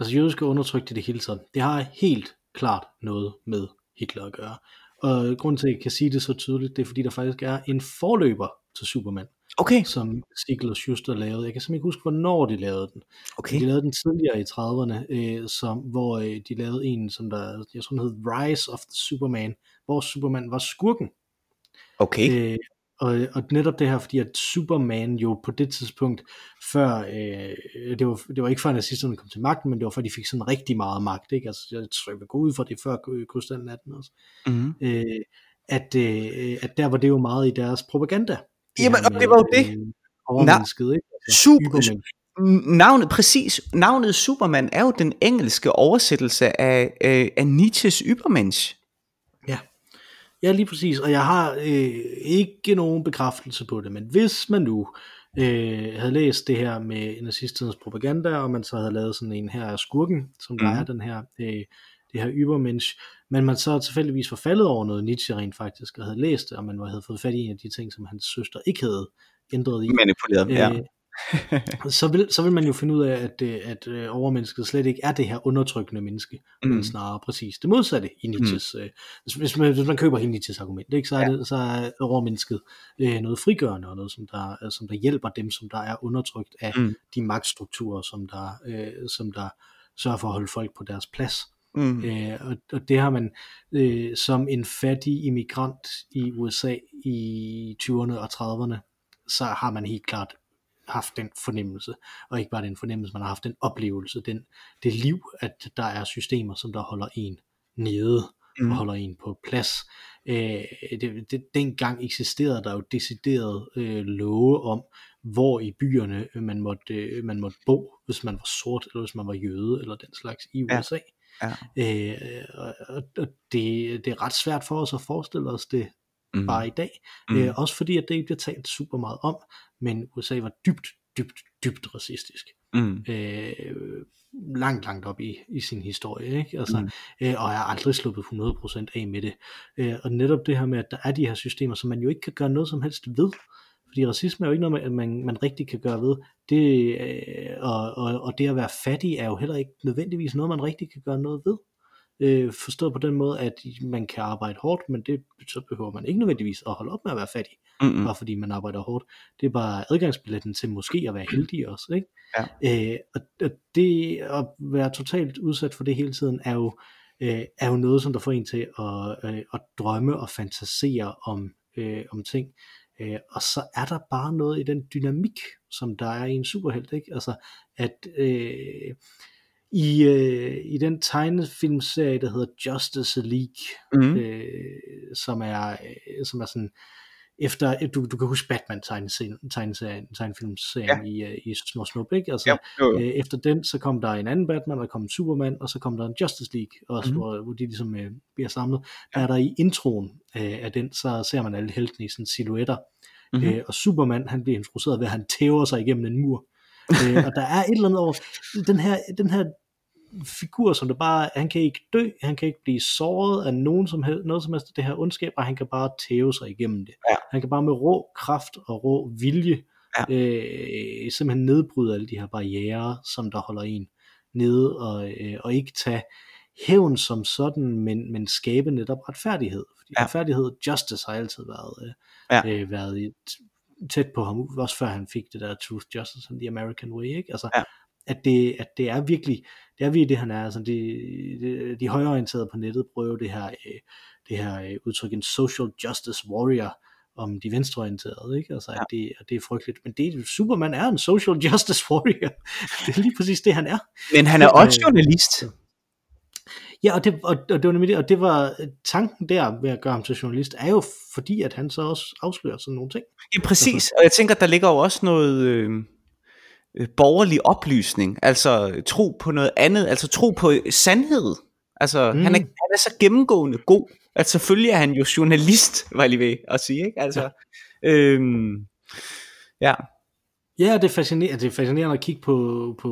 Altså jødiske undertrykt i det hele taget. Det har helt klart noget med Hitler at gøre. Og grund til, at jeg kan sige det så tydeligt, det er fordi, der faktisk er en forløber til Superman. Okay. Som Siegel og Schuster lavede. Jeg kan simpelthen ikke huske, hvornår de lavede den. Okay. De lavede den tidligere i 30'erne, øh, som, hvor øh, de lavede en, som der, jeg tror den hed Rise of the Superman, hvor Superman var skurken. Okay. Øh, og, og netop det her, fordi at Superman jo på det tidspunkt, før, øh, det, var, det var ikke før nazisterne kom til magten, men det var før de fik sådan rigtig meget magt, ikke? Altså, jeg tror, jeg vil gå ud for det før krystallen natten også. Mm-hmm. Øh, at, øh, at der var det jo meget i deres propaganda. Det Jamen, og det var jo det. Øh, overmennesket, ikke? Altså, super, navnet, præcis, navnet Superman er jo den engelske oversættelse af, af, af Nietzsches Übermensch. Ja, lige præcis, og jeg har øh, ikke nogen bekræftelse på det, men hvis man nu øh, havde læst det her med nazisternes propaganda, og man så havde lavet sådan en her af skurken, som mm. der er den her, øh, det her Übermensch, men man så tilfældigvis var faldet over noget Nietzsche rent faktisk, og havde læst det, og man havde fået fat i en af de ting, som hans søster ikke havde ændret i. Manipuleret, ja. Så, vil, så vil man jo finde ud af, at, øh, at øh, overmennesket slet ikke er det her undertrykkende menneske, mm. men snarere præcis det modsatte i Nietzsches, mm. øh, hvis, man, hvis man køber hele Nietzsches argument, ikke, så, er det, så er overmennesket øh, noget frigørende, og noget, som der, som der hjælper dem, som der er undertrykt af mm. de magtstrukturer, som der, øh, som der sørger for at holde folk på deres plads. Mm. Øh, og, og det har man øh, som en fattig immigrant i USA i 20'erne og 30'erne, så har man helt klart haft den fornemmelse, og ikke bare den fornemmelse, man har haft den oplevelse, den, det liv, at der er systemer, som der holder en nede, mm. og holder en på plads. Øh, det, det, dengang eksisterede der jo decideret øh, love om, hvor i byerne man måtte, øh, man måtte bo, hvis man var sort, eller hvis man var jøde, eller den slags i USA. Ja. Ja. Øh, og, og det, det er ret svært for os at forestille os det mm. bare i dag. Mm. Øh, også fordi, at det ikke bliver talt super meget om, men USA var dybt, dybt, dybt racistisk. Mm. Øh, langt, langt op i, i sin historie, ikke? Altså, mm. øh, og er aldrig sluppet 100% af med det. Øh, og netop det her med, at der er de her systemer, som man jo ikke kan gøre noget som helst ved, fordi racisme er jo ikke noget, man, man rigtig kan gøre ved. Det, øh, og, og, og det at være fattig er jo heller ikke nødvendigvis noget, man rigtig kan gøre noget ved. Øh, forstået på den måde, at man kan arbejde hårdt, men det, så behøver man ikke nødvendigvis at holde op med at være fattig, mm-hmm. bare fordi man arbejder hårdt. Det er bare adgangsbilletten til måske at være heldig også. Ikke? Ja. Øh, og, og det at være totalt udsat for det hele tiden, er jo, øh, er jo noget, som der får en til at, øh, at drømme og fantasere om, øh, om ting. Øh, og så er der bare noget i den dynamik, som der er i en superhelt, ikke? Altså, at øh, i, øh, i den tegnefilmserie, der hedder Justice League, mm. øh, som er øh, som er sådan efter, du, du kan huske Batman tegneserien, tegnefilmserien ja. i, øh, i Små Snup, ikke? Altså, ja, jo, jo. Øh, efter den, så kom der en anden Batman, og der kom en Superman, og så kom der en Justice League, også, mm. hvor, hvor de ligesom øh, bliver samlet. Der er der i introen øh, af den, så ser man alle heltene i sådan silhuetter, mm-hmm. øh, og Superman, han bliver introduceret ved, at han tæver sig igennem en mur. Øh, og der er et eller andet over, den her, den her figur, som der bare, han kan ikke dø, han kan ikke blive såret af nogen som helst, noget som helst det her ondskab, og han kan bare tæve sig igennem det. Ja. Han kan bare med rå kraft og rå vilje ja. øh, simpelthen nedbryde alle de her barriere, som der holder en nede, og, øh, og ikke tage hævn som sådan, men, men skabe netop retfærdighed. Fordi ja. retfærdighed, justice har altid været, øh, ja. øh, været i, tæt på ham, også før han fik det der truth, justice and the American way, ikke? Altså, ja. at, det, at det er virkelig, det er virkelig det, han er. Altså, de, de, de højorienterede på nettet prøver det her, øh, det her øh, udtryk, en social justice warrior, om de venstreorienterede, ikke? Altså, at, ja. det, at det er frygteligt. Men det, Superman er en social justice warrior. (laughs) det er lige præcis det, han er. Men han er også journalist. Ja, og det, og, og det var nemlig det, og det var tanken der ved at gøre ham til journalist, er jo fordi, at han så også afslører sådan nogle ting. Ja, præcis, altså. og jeg tænker, der ligger jo også noget øh, øh, borgerlig oplysning, altså tro på noget andet, altså tro på sandhed. Altså, mm. han, er, han er så gennemgående god, at selvfølgelig er han jo journalist, var jeg lige ved at sige, ikke? Altså, ja. Øhm, ja. Ja, det er, fascinerende, det er fascinerende at kigge på, på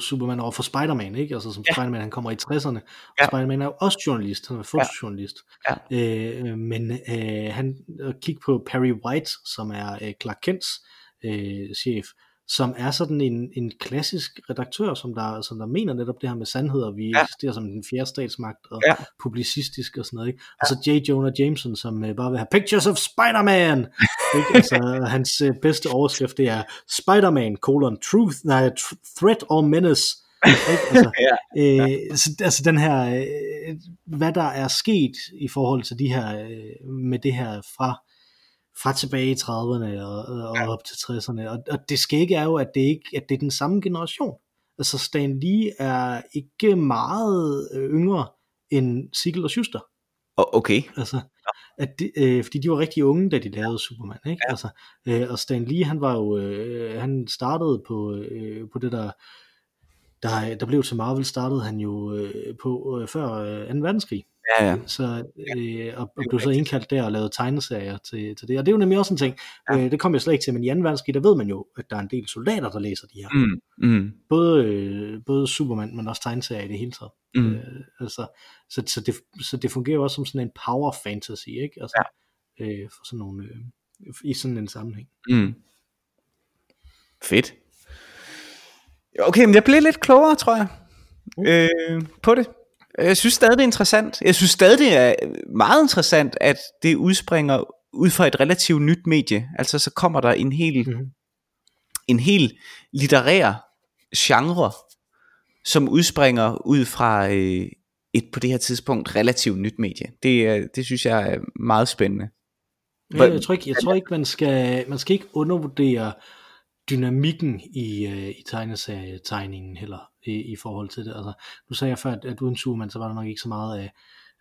Superman over for Spider-Man, ikke? Altså som ja. Spider-Man, han kommer i 60'erne. Ja. Spider-Man er jo også journalist, han er fotojournalist. Ja. Ja. Øh, men øh, han kigge på Perry White, som er øh, Clark Kents øh, chef, som er sådan en, en klassisk redaktør, som der, som der mener netop det her med sandhed, og vi ja. eksisterer som den fjerde statsmagt, og ja. publicistisk og sådan noget. Ikke? Og så J. Jonah Jameson, som uh, bare vil have Pictures of Spider-Man! ikke? Altså, (laughs) hans uh, bedste overskrift, det er Spider-Man, colon, truth, nej, threat or menace. Ikke? Altså, (laughs) ja. øh, så, altså den her, øh, hvad der er sket i forhold til de her, øh, med det her fra fra tilbage i 30'erne og, og ja. op til 60'erne. Og, og det skægge er jo, at det, ikke, at det er den samme generation. Altså Stan Lee er ikke meget øh, yngre end Sigel og Schuster. Okay. Altså, at de, øh, fordi de var rigtig unge, da de lavede Superman. Ikke? Ja. Altså, øh, og Stan Lee, han var jo, øh, han startede på, øh, på det der, der, der blev til Marvel, startede han jo øh, på øh, før øh, 2. verdenskrig. Ja, ja. Så, øh, og, og blev så indkaldt der og lavet tegneserier til, til det. Og det er jo nemlig også en ting, ja. øh, det kommer jeg slet ikke til, men i 2. verdenskrig, der ved man jo, at der er en del soldater, der læser de her. Mm, mm. Både, øh, både Superman, men også tegneserier i det hele taget. Mm. Øh, altså, så, så, det, så det fungerer også som sådan en power fantasy, ikke? Altså, ja. øh, for sådan nogle, øh, i sådan en sammenhæng. Mm. Fedt. Okay, men jeg blev lidt klogere, tror jeg, øh, på det. Jeg synes stadig, det er interessant. Jeg synes stadig, det er meget interessant, at det udspringer ud fra et relativt nyt medie. Altså, så kommer der en helt mm-hmm en helt litterær genre, som udspringer ud fra øh, et på det her tidspunkt relativt nyt medie. Det, det synes jeg er meget spændende. Ja, jeg tror ikke, jeg tror ikke man, skal, man skal ikke undervurdere dynamikken i, øh, i tegneserietegningen heller i, i forhold til det. Altså, nu sagde jeg før, at, at uden Superman, så var der nok ikke så meget af,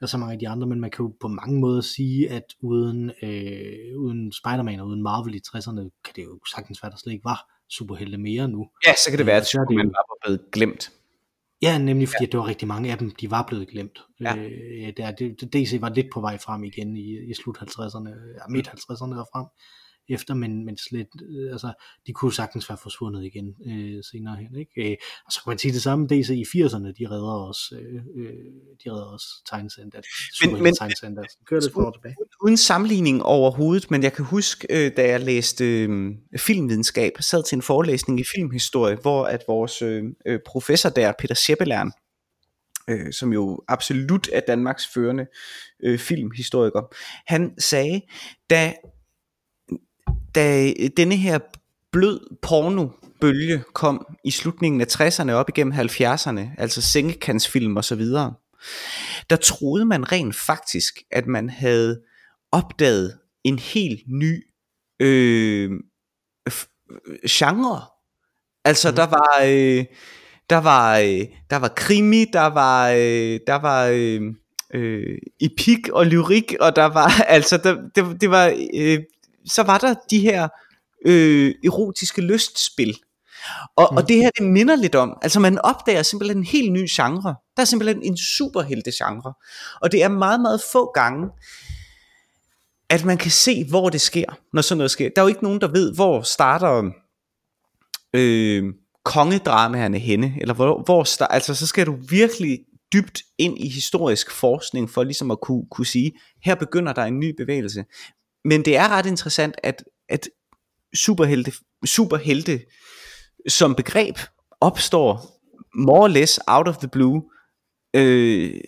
af så mange af de andre, men man kan jo på mange måder sige, at uden, øh, uden Spider-Man og uden Marvel i 60'erne, kan det jo sagtens være, der slet ikke var superhelte mere nu. Ja, så kan det være, at Superman var blevet glemt. Ja, nemlig fordi ja. det var rigtig mange af dem, de var blevet glemt. Ja. Øh, der, det, DC var lidt på vej frem igen i, i slut 50'erne, ja, midt 50'erne og frem efter, men, men slet, øh, altså, de kunne sagtens være forsvundet igen øh, senere hen. Ikke? Øh, og så kan man sige det samme, DC i 80'erne, de redder os, øh, øh, de redder os tegnesender, men, men, tegnesender, kører det for tilbage. Uden sammenligning overhovedet, men jeg kan huske, øh, da jeg læste øh, filmvidenskab, sad til en forelæsning i filmhistorie, hvor at vores øh, øh professor der, Peter Scheppelern, øh, som jo absolut er Danmarks førende øh, filmhistoriker, han sagde, da da denne her blød porno bølge kom i slutningen af 60'erne op igennem 70'erne, altså sengekantsfilm og så videre, der troede man rent faktisk, at man havde opdaget en helt ny øh, genre. Altså mm. der var øh, der var øh, der var krimi, der var øh, der var øh, øh, epik og lyrik, og der var (laughs) altså der, det, det var øh, så var der de her øh, erotiske lystspil. Og, mm. og det her, det minder lidt om, altså man opdager simpelthen en helt ny genre. Der er simpelthen en superhelte genre. Og det er meget, meget få gange, at man kan se, hvor det sker, når sådan noget sker. Der er jo ikke nogen, der ved, hvor starter øh, kongedramaerne henne, eller hvor, hvor start, altså så skal du virkelig dybt ind i historisk forskning, for ligesom at kunne, kunne sige, her begynder der en ny bevægelse men det er ret interessant, at, at superhelte, superhelte som begreb opstår more or less out of the blue øh,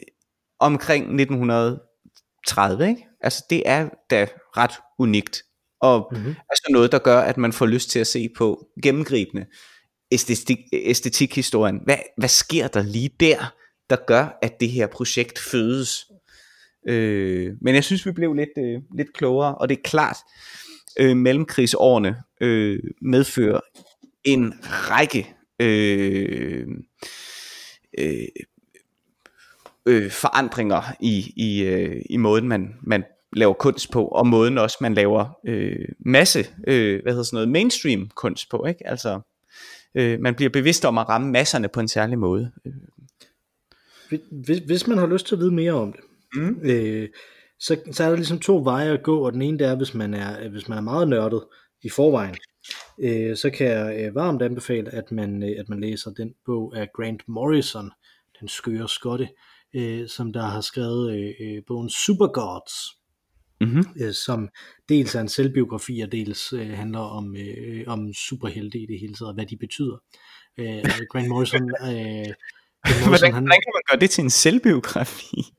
omkring 1930. Ikke? Altså det er da ret unikt. Og mm-hmm. altså noget, der gør, at man får lyst til at se på gennemgribende æstetik, æstetikhistorien. Hvad, hvad sker der lige der, der gør, at det her projekt fødes? Øh, men jeg synes, vi blev lidt, øh, lidt klogere, og det er klart, øh, mellemkrigsårene øh, medfører en række øh, øh, øh, forandringer i, i, øh, i måden, man, man laver kunst på, og måden også, man laver øh, masse, øh, hvad hedder sådan noget, mainstream kunst på, ikke? Altså, øh, man bliver bevidst om at ramme masserne på en særlig måde. Øh. Hvis, hvis man har lyst til at vide mere om det, Mm. Øh, så, så er der ligesom to veje at gå, og den ene der er, hvis man er, hvis man er meget nørdet i forvejen, øh, så kan jeg øh, varmt anbefale, at man, øh, at man læser den bog af Grant Morrison, den skøre skotte, øh, som der har skrevet øh, øh, bogen Supergods, mm-hmm. øh, som dels er en selvbiografi, og dels øh, handler om, øh, om superhelte i det hele taget, og hvad de betyder. Øh, Grant Morrison... Øh, (laughs) Morrison hvordan, han, hvordan kan man gøre det til en selvbiografi?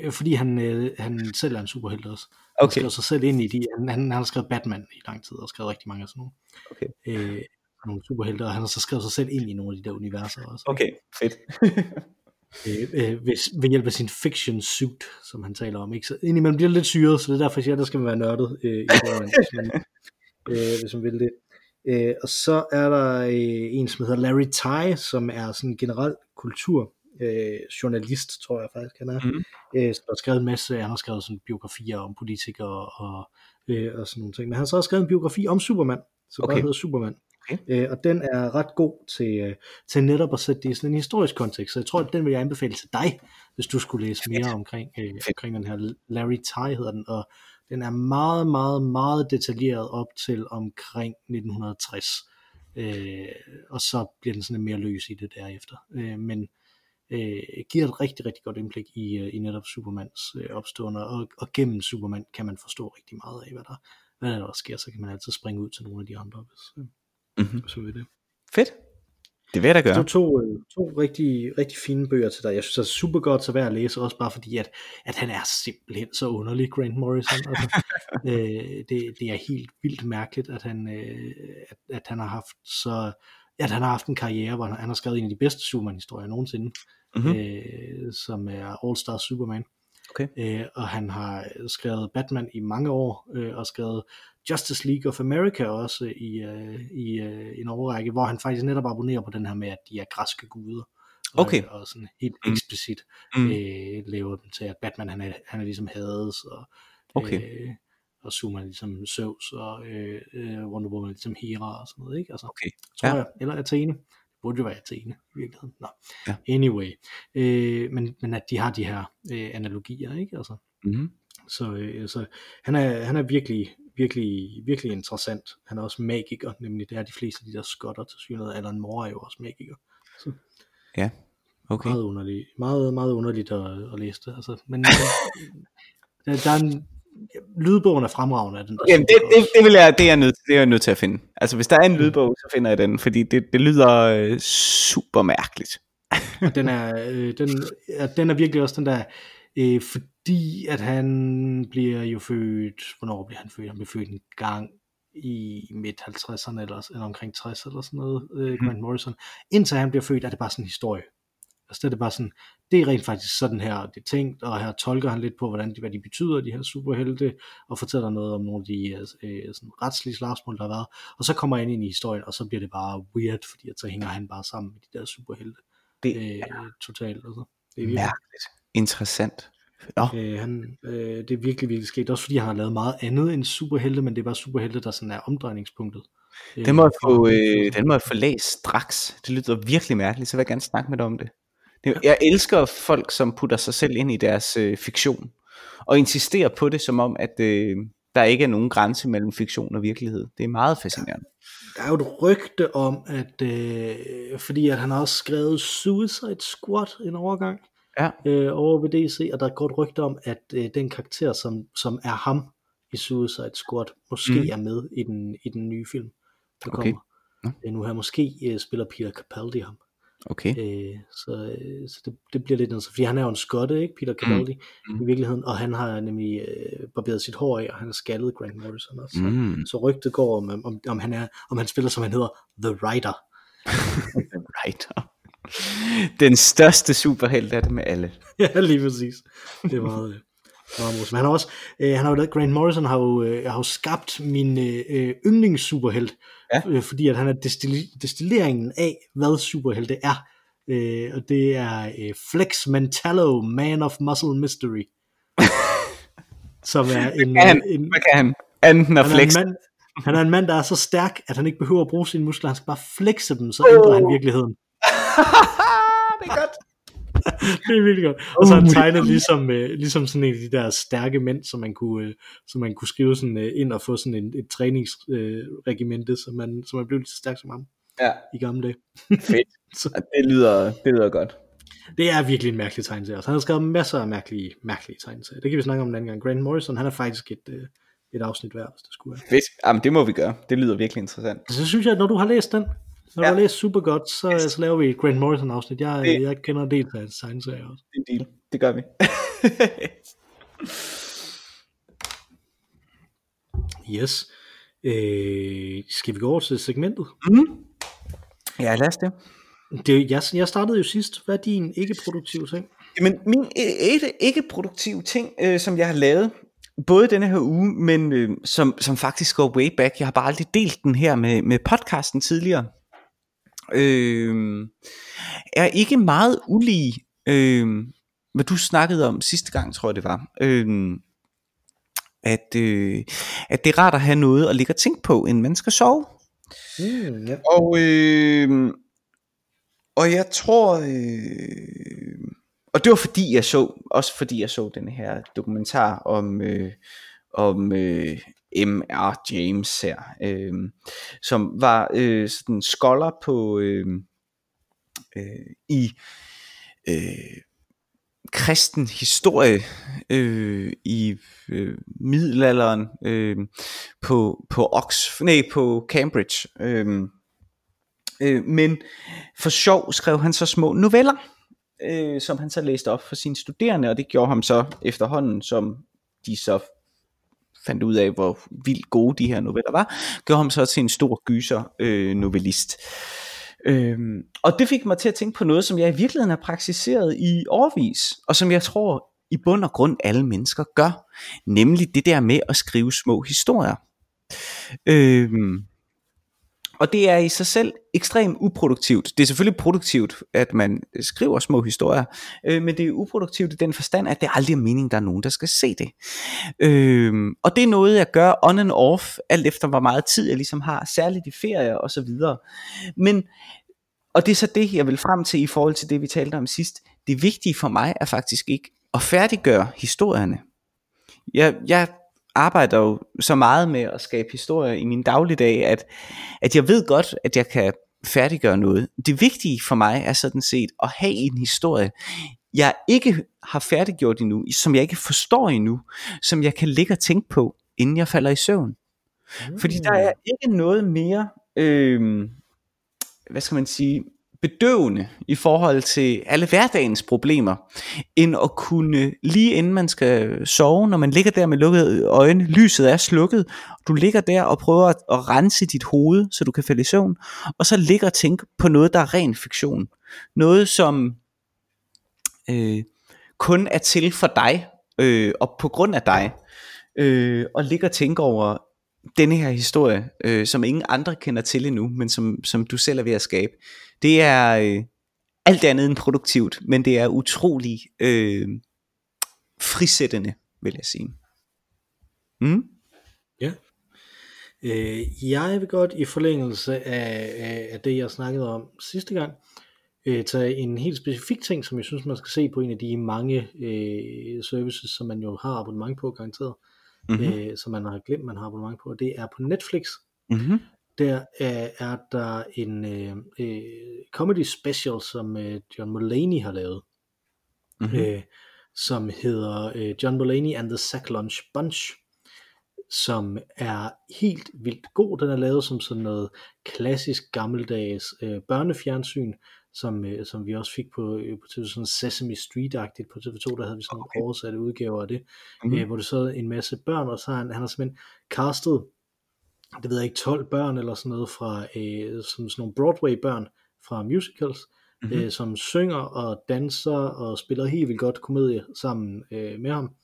Øh, fordi han, øh, han selv er en superhelt også. Han okay. skrev sig selv ind i de, han, han, han har skrevet Batman i lang tid, og skrevet rigtig mange af sådan nogle. Okay. Øh, nogle superhelte, og han har så skrevet sig selv ind i nogle af de der universer også. Okay, fedt. øh, øh, ved, ved hjælp af sin fiction suit, som han taler om. Ikke? Så indimellem bliver det lidt syret, så det er derfor, jeg siger, der skal man være nørdet, øh, i forvejen, hvis, man, (laughs) øh, hvis man vil det. Øh, og så er der øh, en, som hedder Larry Ty, som er sådan en generel kultur øh, journalist, tror jeg faktisk han er, mm. øh, som har skrevet en masse, han har skrevet sådan biografier om politikere og, øh, og sådan nogle ting, men han har så også skrevet en biografi om Superman, som okay. bare hedder Superman. Okay. Øh, og den er ret god til, øh, til netop at sætte det i sådan en historisk kontekst, så jeg tror, at den vil jeg anbefale til dig, hvis du skulle læse mere omkring, øh, omkring den her Larry Ty hedder den, og den er meget, meget, meget detaljeret op til omkring 1960. Øh, og så bliver den sådan mere løs i det derefter. Øh, men øh, giver et rigtig, rigtig godt indblik i, øh, i netop Supermans øh, opstående, og, og gennem Superman kan man forstå rigtig meget af, hvad der, hvad der, sker, så kan man altid springe ud til nogle af de andre. Hvis, øh. Mhm. Så ved det. Fedt. Det vil jeg da gøre. Det var to, øh, to rigtig, rigtig fine bøger til dig. Jeg synes, det er super godt så værd at læse, også bare fordi, at, at han er simpelthen så underlig, Grant Morrison. Altså, (laughs) øh, det, det er helt vildt mærkeligt, at han, øh, at, at han har haft så at han har haft en karriere, hvor han, har skrevet en af de bedste Superman-historier nogensinde, Mhm. øh, som er All Star Superman. Okay. Øh, og han har skrevet Batman i mange år, øh, og skrevet Justice League of America også i, øh, i øh, en overrække, hvor han faktisk netop abonnerer på den her med, at de er græske guder. Og, Okay. Og sådan helt Mm. eksplicit Mm. øh, laver dem til, at Batman han er, han er ligesom Hades, og, Okay. øh, og er ligesom Zeus, og øh, øh, Wonder Woman ligesom Hera og sådan noget, ikke? Altså, Okay. tror Ja. jeg, eller Athene. Det burde jo være Athene i virkeligheden. Nå. Ja. Anyway. Øh, men, men at de har de her øh, analogier, ikke? Altså, Mhm. så, øh, så han, er, han er virkelig, virkelig, virkelig interessant. Han er også magiker, nemlig det er de fleste af de der skotter til synet. Alan Moore er jo også magiker. Så Ja. Okay. meget underligt, meget, meget underligt at, at læse det. Altså, men (laughs) der, der er en, lydbogen er fremragende den der. Jamen, det, det, det, vil jeg, det, er jeg nødt, det er jeg nødt til at finde. Altså, hvis der er en lydbog, så finder jeg den, fordi det, det lyder øh, super mærkeligt. (laughs) den er, øh, den, ja, den er virkelig også den der, øh, fordi at han bliver jo født, hvornår bliver han født? Han bliver født en gang i midt 50'erne eller, eller omkring 60 eller sådan noget, øh, Grant Morrison. Indtil han bliver født, er det bare sådan en historie. Altså det er det bare sådan, det er rent faktisk sådan her, det er tænkt, og her tolker han lidt på, hvordan de, hvad de betyder, de her superhelte, og fortæller noget om nogle af de øh, sådan retslige slagsmål, der har været. Og så kommer han ind i historien, og så bliver det bare weird, fordi at så hænger han bare sammen med de der superhelte Det øh, er totalt. Altså. Det er virkelig, mærkeligt. Interessant. Nå, øh, han, øh, det er virkelig, virkelig sket. Også fordi han har lavet meget andet end superhelte, men det er bare superhelte, der sådan er omdrejningspunktet. Øh, den må, jeg for- få, øh, den må jeg få læst straks. Det lyder virkelig mærkeligt, så vil jeg gerne snakke med dig om det. Det jeg elsker folk, som putter sig selv ind i deres øh, fiktion, og insisterer på det, som om, at øh, der ikke er nogen grænse mellem fiktion og virkelighed. Det er meget fascinerende. Der er jo et rygte om, at øh, fordi at han har også skrevet Suicide Squad en overgang Ja. øh, over ved DC, og der går et rygte om, at øh, den karakter, som, som er ham i Suicide Squad, måske Mm. mm. er med i den, i den nye film, der Okay. kommer. Øh, nu her måske øh, spiller Peter Capaldi ham. Okay. Øh, så øh, så det, det bliver lidt interessant, fordi han er jo en skotte, ikke, Peter Capaldi, Mm. mm. i virkeligheden, og han har nemlig øh, barberet sit hår af, og han er skaldet Grant Morrison også. Så, Mm. så rygtet går om, om, om, han er, om han spiller, som han hedder, The Writer. (laughs) Writer. Den største superhelt er det med alle. (laughs) ja, lige præcis. Det er meget, øh. Han har også, øh, han har jo lavet, Grant Morrison har jo, øh, har jo skabt min øh, øh, yndlingssuperhelt, Ja. øh, fordi at han er destilli- destilleringen af, hvad superhelte er. Øh, og det er øh, Flex Mentallo, Man of Muscle Mystery. (laughs) som er en, Kan han, en, hvad kan han? Anden at han, er en flex. mand, han er en mand, der er så stærk, at han ikke behøver at bruge sine muskler. Han skal bare flexe dem, så ændrer han Åh. virkeligheden. (laughs) det er godt. (laughs) det er virkelig godt. Og så er han tegnet ligesom, øh, ligesom sådan en af de der stærke mænd, som man kunne, øh, som man kunne skrive sådan, øh, ind og få sådan en, et træningsregimente, øh, så, man, så man blev lige så stærk som ham Ja, i gamle dage. fedt. (laughs) Så Det lyder, det lyder godt. det er virkelig en mærkelig tegneserie. også. Han har skrevet masser af mærkelige, mærkelige tegneserier. Det kan vi snakke om en anden gang. Grant Morrison, han er faktisk et, øh, et afsnit værd, hvis det skulle være. Fedt. Jamen, det må vi gøre. Det lyder virkelig interessant. Så synes jeg, at når du har læst den, når Ja. du har læst super godt, så, så laver vi et Grant Morrison afsnit. Jeg, Det- jeg kender en del af hans tegneserier også. Det er en deal. Det gør vi. (laughs) Yes. Øh, skal vi gå over til segmentet? ja, lad os det. Det, jeg, jeg startede jo sidst. Hvad er din ikke-produktive ting? Jamen, min ikke, ikke produktive ting, øh, som jeg har lavet, både denne her uge, men øh, som, som faktisk går way back, jeg har bare aldrig delt den her med, med podcasten tidligere, øh, er ikke meget ulig, øh, hvad du snakkede om sidste gang, tror jeg det var. Øh, at, øh, at det er rart at have noget at ligge og tænke på, inden man skal sove. Mm, ja. Og, øh, og jeg tror, øh, og det var fordi jeg så, også fordi jeg så den her dokumentar om, øh, om øh, M.R. James her, øh, som var øh, sådan scholar på, øh, øh, i øh, kristen historie øh, i øh, middelalderen øh, på på Ox, nej, på Cambridge. Øh, Øh, men for sjov skrev han så små noveller, øh, som han så læste op for sine studerende, og det gjorde ham så efterhånden, som de så fandt ud af, hvor vildt gode de her noveller var, gjorde ham så til en stor gyser øh, novellist. Øhm, og det fik mig til at tænke på noget, som jeg i virkeligheden har praktiseret i årvis, og som jeg tror i bund og grund alle mennesker gør, nemlig det der med at skrive små historier. Øhm, og det er i sig selv ekstremt uproduktivt. Det er selvfølgelig produktivt, at man skriver små historier, øh, men det er uproduktivt i den forstand, at det aldrig er meningen, der er nogen, der skal se det. Øh, og det er noget, jeg gør on and off, alt efter hvor meget tid jeg ligesom har, særligt i ferier og så videre. Men, og det er så det, jeg vil frem til i forhold til det, vi talte om sidst. Det vigtige for mig er faktisk ikke at færdiggøre historierne. Jeg, jeg arbejder jo så meget med at skabe historier i min dagligdag, at, at jeg ved godt, at jeg kan færdiggøre noget. Det vigtige for mig er sådan set at have en historie, jeg ikke har færdiggjort endnu, som jeg ikke forstår endnu, som jeg kan ligge og tænke på, inden jeg falder i søvn. Mm. Fordi der er ikke noget mere, øh, hvad skal man sige, bedøvende i forhold til alle hverdagens problemer, end at kunne lige inden man skal sove, når man ligger der med lukkede øjne, lyset er slukket, du ligger der og prøver at, at rense dit hoved, så du kan falde i søvn, og så ligger og tænke på noget, der er ren fiktion. Noget, som øh, kun er til for dig, øh, og på grund af dig, øh, og ligger og tænke over denne her historie, øh, som ingen andre kender til endnu, men som, som du selv er ved at skabe. Det er øh, alt andet end produktivt, men det er utrolig øh, frisættende, vil jeg sige. Mm? Ja. Øh, jeg vil godt i forlængelse af, af, af det, jeg snakkede om sidste gang, øh, tage en helt specifik ting, som jeg synes, man skal se på en af de mange øh, services, som man jo har abonnement på, garanteret, mm-hmm. øh, som man har glemt, man har abonnement på, og det er på Netflix. Mm-hmm der er, er der en øh, øh, comedy special, som øh, John Mulaney har lavet, mm-hmm. øh, som hedder øh, John Mulaney and the Sack Lunch Bunch, som er helt vildt god. Den er lavet som sådan noget klassisk gammeldags øh, børnefjernsyn, som, øh, som vi også fik på, øh, på TV, sådan Sesame Street-agtigt på TV2, der havde vi sådan okay. oversatte udgaver af det, mm-hmm. øh, hvor det så en masse børn, og så har han, han har simpelthen castet det ved jeg ikke, 12 børn eller sådan noget fra øh, sådan, sådan nogle Broadway børn fra musicals, mm-hmm. øh, som synger og danser og spiller helt vildt godt komedie sammen øh, med ham,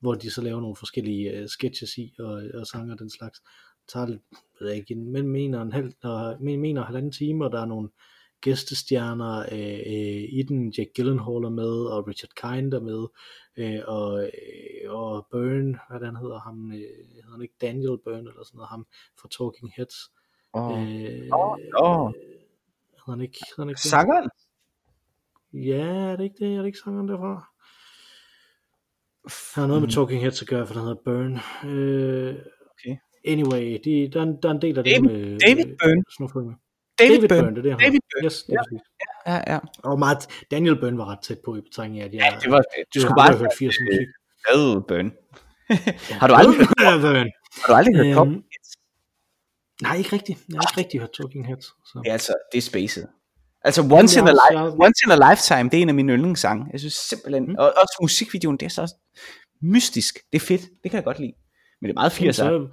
hvor de så laver nogle forskellige øh, sketches i og, og sanger den slags. Det tager lidt, ved jeg ikke, mellem en og en halv, og, en og halvanden time, og der er nogle gæstestjerner øh, øh, i den, Jack Gyllenhaal er med, og Richard Kind er med, øh, og, øh, og Byrne, hvad den hedder ham, øh, hedder han ikke Daniel Byrne eller sådan noget, ham fra Talking Heads. Åh, oh. øh, oh, oh. Hedder han ikke, hedder han ikke Sangeren? Ja, er det ikke det? Er det ikke sangeren derfra? Han har noget med mm. Talking Heads at gøre, for den hedder Byrne. Øh, okay. Anyway, de, der, er, der er en del af David, det med David Byrne. Snowflake. David, David Byrne. Byrne, det er det, han David Byrne. Yes, det ja, ja, ja. Og meget, Daniel Byrne var ret tæt på i betragtning af, at jeg, ja, det var, du skulle bare have hørt 80 musik. David Byrne. har du aldrig hørt Byrne? Har du aldrig hørt øhm, Talking Heads? Nej, ikke rigtigt. Jeg har ikke rigtig hørt Talking Heads. Så. Det er altså, det er spacet. Altså Once in, a life, Once in a Lifetime, det er en af mine yndlingssange. Jeg synes simpelthen, mm. og også musikvideoen, det er så mystisk. Det er fedt, det kan jeg godt lide. Men det er meget 80'er. Så,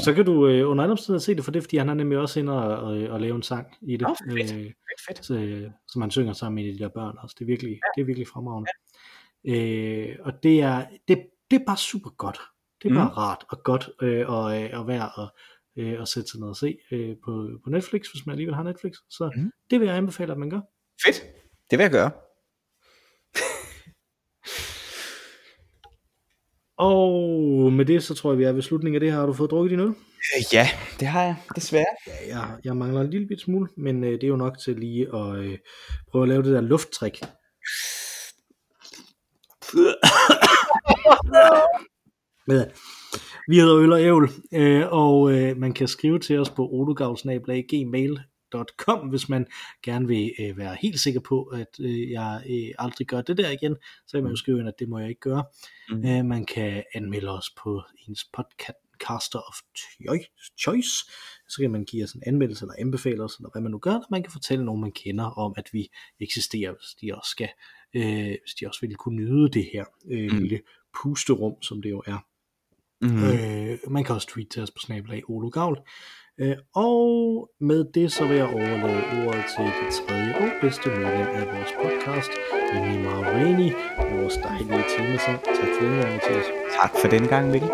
så kan du øh, under andre omstændigheder se det for det, fordi han er nemlig også inde og, og, og lave en sang i det. Oh, fedt. Øh, fedt, fedt. Så, øh, som han synger sammen med de der børn også. Det er virkelig, ja. det er virkelig fremragende. Ja. Øh, og det er, det, det er bare super godt. Det er bare mm. rart og godt øh, og, øh, og værd at, øh, at sætte sig ned og se øh, på, på Netflix, hvis man alligevel har Netflix. Så mm. det vil jeg anbefale, at man gør. Fedt. Det vil jeg gøre. Og med det, så tror jeg, vi er ved slutningen af det her. Har du fået drukket din øl? Øh, ja, det har jeg, desværre. Ja, jeg, jeg mangler en lille bit smule, men øh, det er jo nok til lige at øh, prøve at lave det der lufttrik. ja. Vi hedder Øl og Ævl, øh, og øh, man kan skrive til os på odogavsnablag.gmail.com, hvis man gerne vil øh, være helt sikker på, at øh, jeg øh, aldrig gør det der igen, så kan man jo skrive ind, at det må jeg ikke gøre. Mm. Øh, man kan anmelde os på ens podcast podcaster of choice, så kan man give os en anmeldelse eller anbefale os, eller hvad man nu gør, og man kan fortælle nogen, man kender om, at vi eksisterer, hvis de også skal, øh, hvis de også vil kunne nyde det her øh, mm. lille pusterum, som det jo er. Mm. Øh, man kan også tweete til os på snabelag Olo Gavl. Øh, og med det så vil jeg overlade ordet til det tredje og bedste medlem af vores podcast, nemlig Marini, vores dejlige tema. Tak for den gang, Mathias. Tak for den gang, Mikkel.